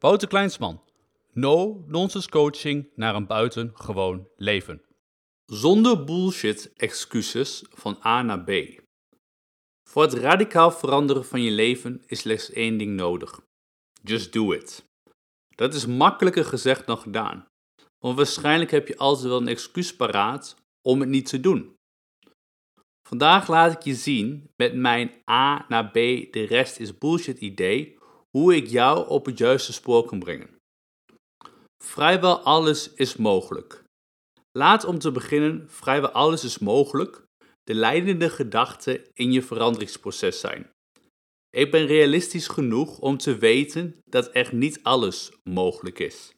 Wouter Kleinsman. No nonsense coaching naar een buitengewoon leven. Zonder bullshit excuses van A naar B. Voor het radicaal veranderen van je leven is slechts één ding nodig. Just do it. Dat is makkelijker gezegd dan gedaan. Want waarschijnlijk heb je altijd wel een excuus paraat om het niet te doen. Vandaag laat ik je zien met mijn A naar B, de rest is bullshit idee, hoe ik jou op het juiste spoor kan brengen. Vrijwel alles is mogelijk. Laat om te beginnen, vrijwel alles is mogelijk, de leidende gedachte in je veranderingsproces zijn. Ik ben realistisch genoeg om te weten dat echt niet alles mogelijk is.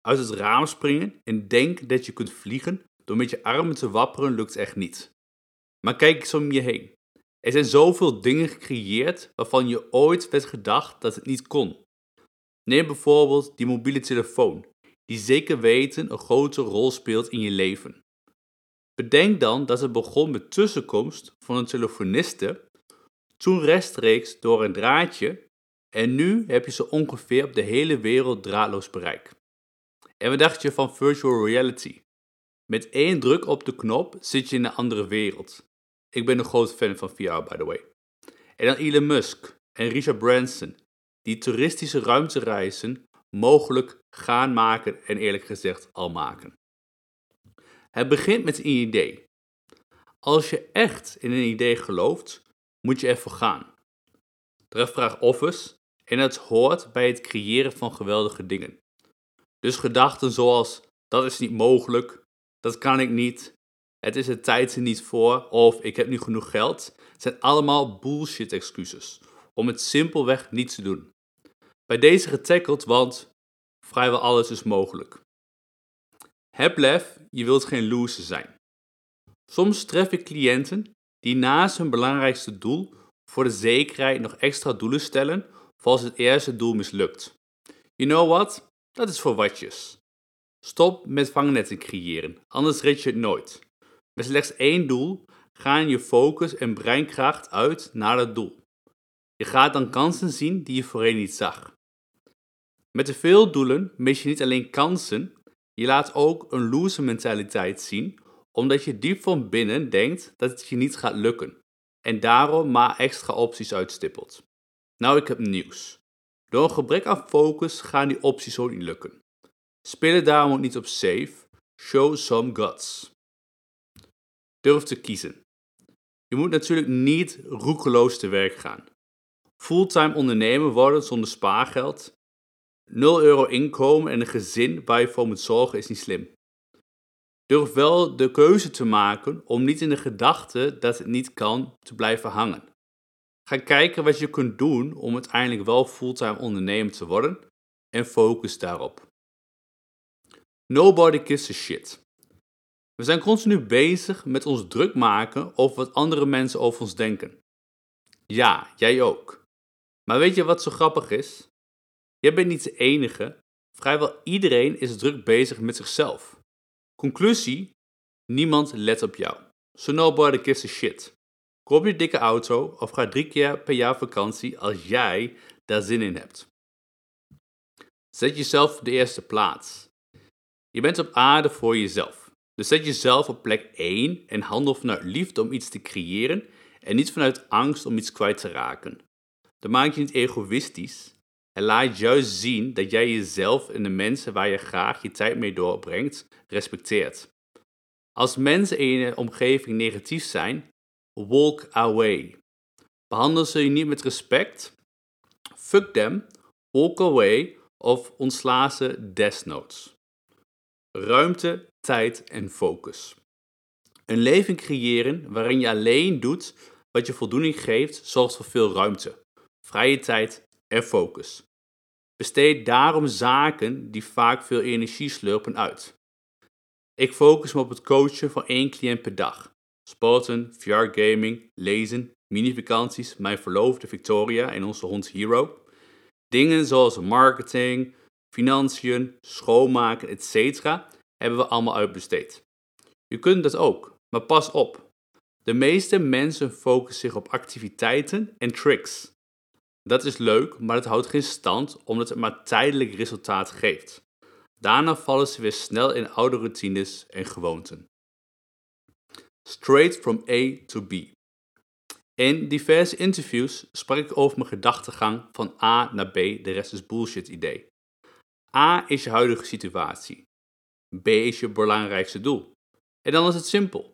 Uit het raam springen en denk dat je kunt vliegen door met je armen te wapperen lukt echt niet. Maar kijk eens om je heen. Er zijn zoveel dingen gecreëerd waarvan je ooit werd gedacht dat het niet kon. Neem bijvoorbeeld die mobiele telefoon, die zeker weten een grote rol speelt in je leven. Bedenk dan dat het begon met tussenkomst van een telefoniste, toen rechtstreeks door een draadje en nu heb je ze ongeveer op de hele wereld draadloos bereik. En wat dacht je van virtual reality? Met één druk op de knop zit je in een andere wereld. Ik ben een groot fan van VR, by the way. En dan Elon Musk en Richard Branson, die toeristische ruimtereizen mogelijk gaan maken en eerlijk gezegd al maken. Het begint met een idee. Als je echt in een idee gelooft, moet je ervoor gaan. De vraagt offers en het hoort bij het creëren van geweldige dingen. Dus gedachten zoals dat is niet mogelijk, dat kan ik niet, het is de tijd er niet voor of ik heb niet genoeg geld, zijn allemaal bullshit excuses om het simpelweg niet te doen. Bij deze getackled, want vrijwel alles is mogelijk. Heb lef, je wilt geen loser zijn. Soms tref ik cliënten die naast hun belangrijkste doel voor de zekerheid nog extra doelen stellen voor als het eerste doel mislukt. You know what? Dat is voor watjes. Stop met vangnetten creëren, anders red je het nooit. Met slechts één doel gaan je focus en breinkracht uit naar dat doel. Je gaat dan kansen zien die je voorheen niet zag. Met te veel doelen mis je niet alleen kansen, je laat ook een loser mentaliteit zien, omdat je diep van binnen denkt dat het je niet gaat lukken en daarom maar extra opties uitstippelt. Nou, ik heb nieuws. Door een gebrek aan focus gaan die opties ook niet lukken. Speel daarom ook niet op safe, show some guts. Durf te kiezen. Je moet natuurlijk niet roekeloos te werk gaan. Fulltime ondernemer worden zonder spaargeld, 0 euro inkomen en een gezin waar je voor moet zorgen is niet slim. Durf wel de keuze te maken om niet in de gedachte dat het niet kan te blijven hangen. Ga kijken wat je kunt doen om uiteindelijk wel fulltime ondernemer te worden en focus daarop. Nobody gives a shit. We zijn continu bezig met ons druk maken over wat andere mensen over ons denken. Ja, jij ook. Maar weet je wat zo grappig is? Jij bent niet de enige. Vrijwel iedereen is druk bezig met zichzelf. Conclusie: niemand let op jou. So nobody gives a shit. Koop je dikke auto of ga drie keer per jaar vakantie als jij daar zin in hebt. Zet jezelf op de eerste plaats. Je bent op aarde voor jezelf. Dus zet jezelf op plek 1 en handel vanuit liefde om iets te creëren en niet vanuit angst om iets kwijt te raken. Dan maak je niet egoïstisch en laat juist zien dat jij jezelf en de mensen waar je graag je tijd mee doorbrengt respecteert. Als mensen in je omgeving negatief zijn, walk away. Behandel ze je niet met respect, fuck them, walk away of ontsla ze desnoods. Ruimte, tijd en focus. Een leven creëren waarin je alleen doet wat je voldoening geeft, zorgt voor veel ruimte, vrije tijd en focus. Besteed daarom zaken die vaak veel energie slurpen uit. Ik focus me op het coachen van één cliënt per dag. Sporten, VR-gaming, lezen, mini-vakanties, mijn verloofde Victoria en onze hond Hero. Dingen zoals marketing, financiën, schoonmaken, etc. hebben we allemaal uitbesteed. Je kunt dat ook, maar pas op. De meeste mensen focussen zich op activiteiten en tricks. Dat is leuk, maar het houdt geen stand omdat het maar tijdelijk resultaat geeft. Daarna vallen ze weer snel in oude routines en gewoonten. Straight from A to B. In diverse interviews sprak ik over mijn gedachtegang van A naar B, de rest is bullshit idee. A is je huidige situatie. B is je belangrijkste doel. En dan is het simpel.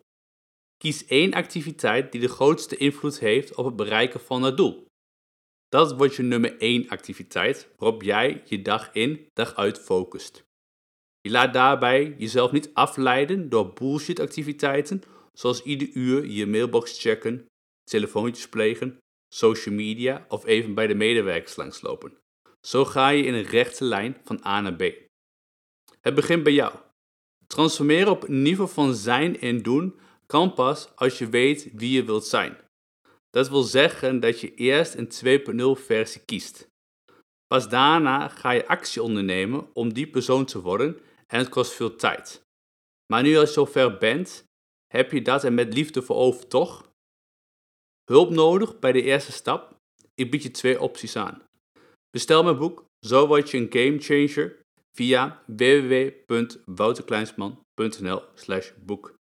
Kies één activiteit die de grootste invloed heeft op het bereiken van het doel. Dat wordt je nummer 1 activiteit waarop jij je dag in, dag uit focust. Je laat daarbij jezelf niet afleiden door bullshit activiteiten zoals ieder uur je mailbox checken, telefoontjes plegen, social media of even bij de medewerkers langslopen. Zo ga je in een rechte lijn van A naar B. Het begint bij jou. Transformeren op een niveau van zijn en doen kan pas als je weet wie je wilt zijn. Dat wil zeggen dat je eerst een 2.0 versie kiest. Pas daarna ga je actie ondernemen om die persoon te worden en het kost veel tijd. Maar nu als je zover bent, heb je dat er met liefde voor over, toch? Hulp nodig bij de eerste stap? Ik bied je twee opties aan. Bestel mijn boek Zo word je een gamechanger via www.wouterkleinsman.nl/boek.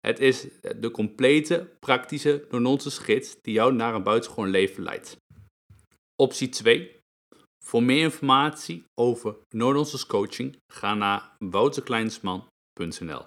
Het is de complete, praktische, no-nonsense gids die jou naar een buitengewoon leven leidt. Optie 2. Voor meer informatie over no-nonsense coaching ga naar wouterkleinsman.nl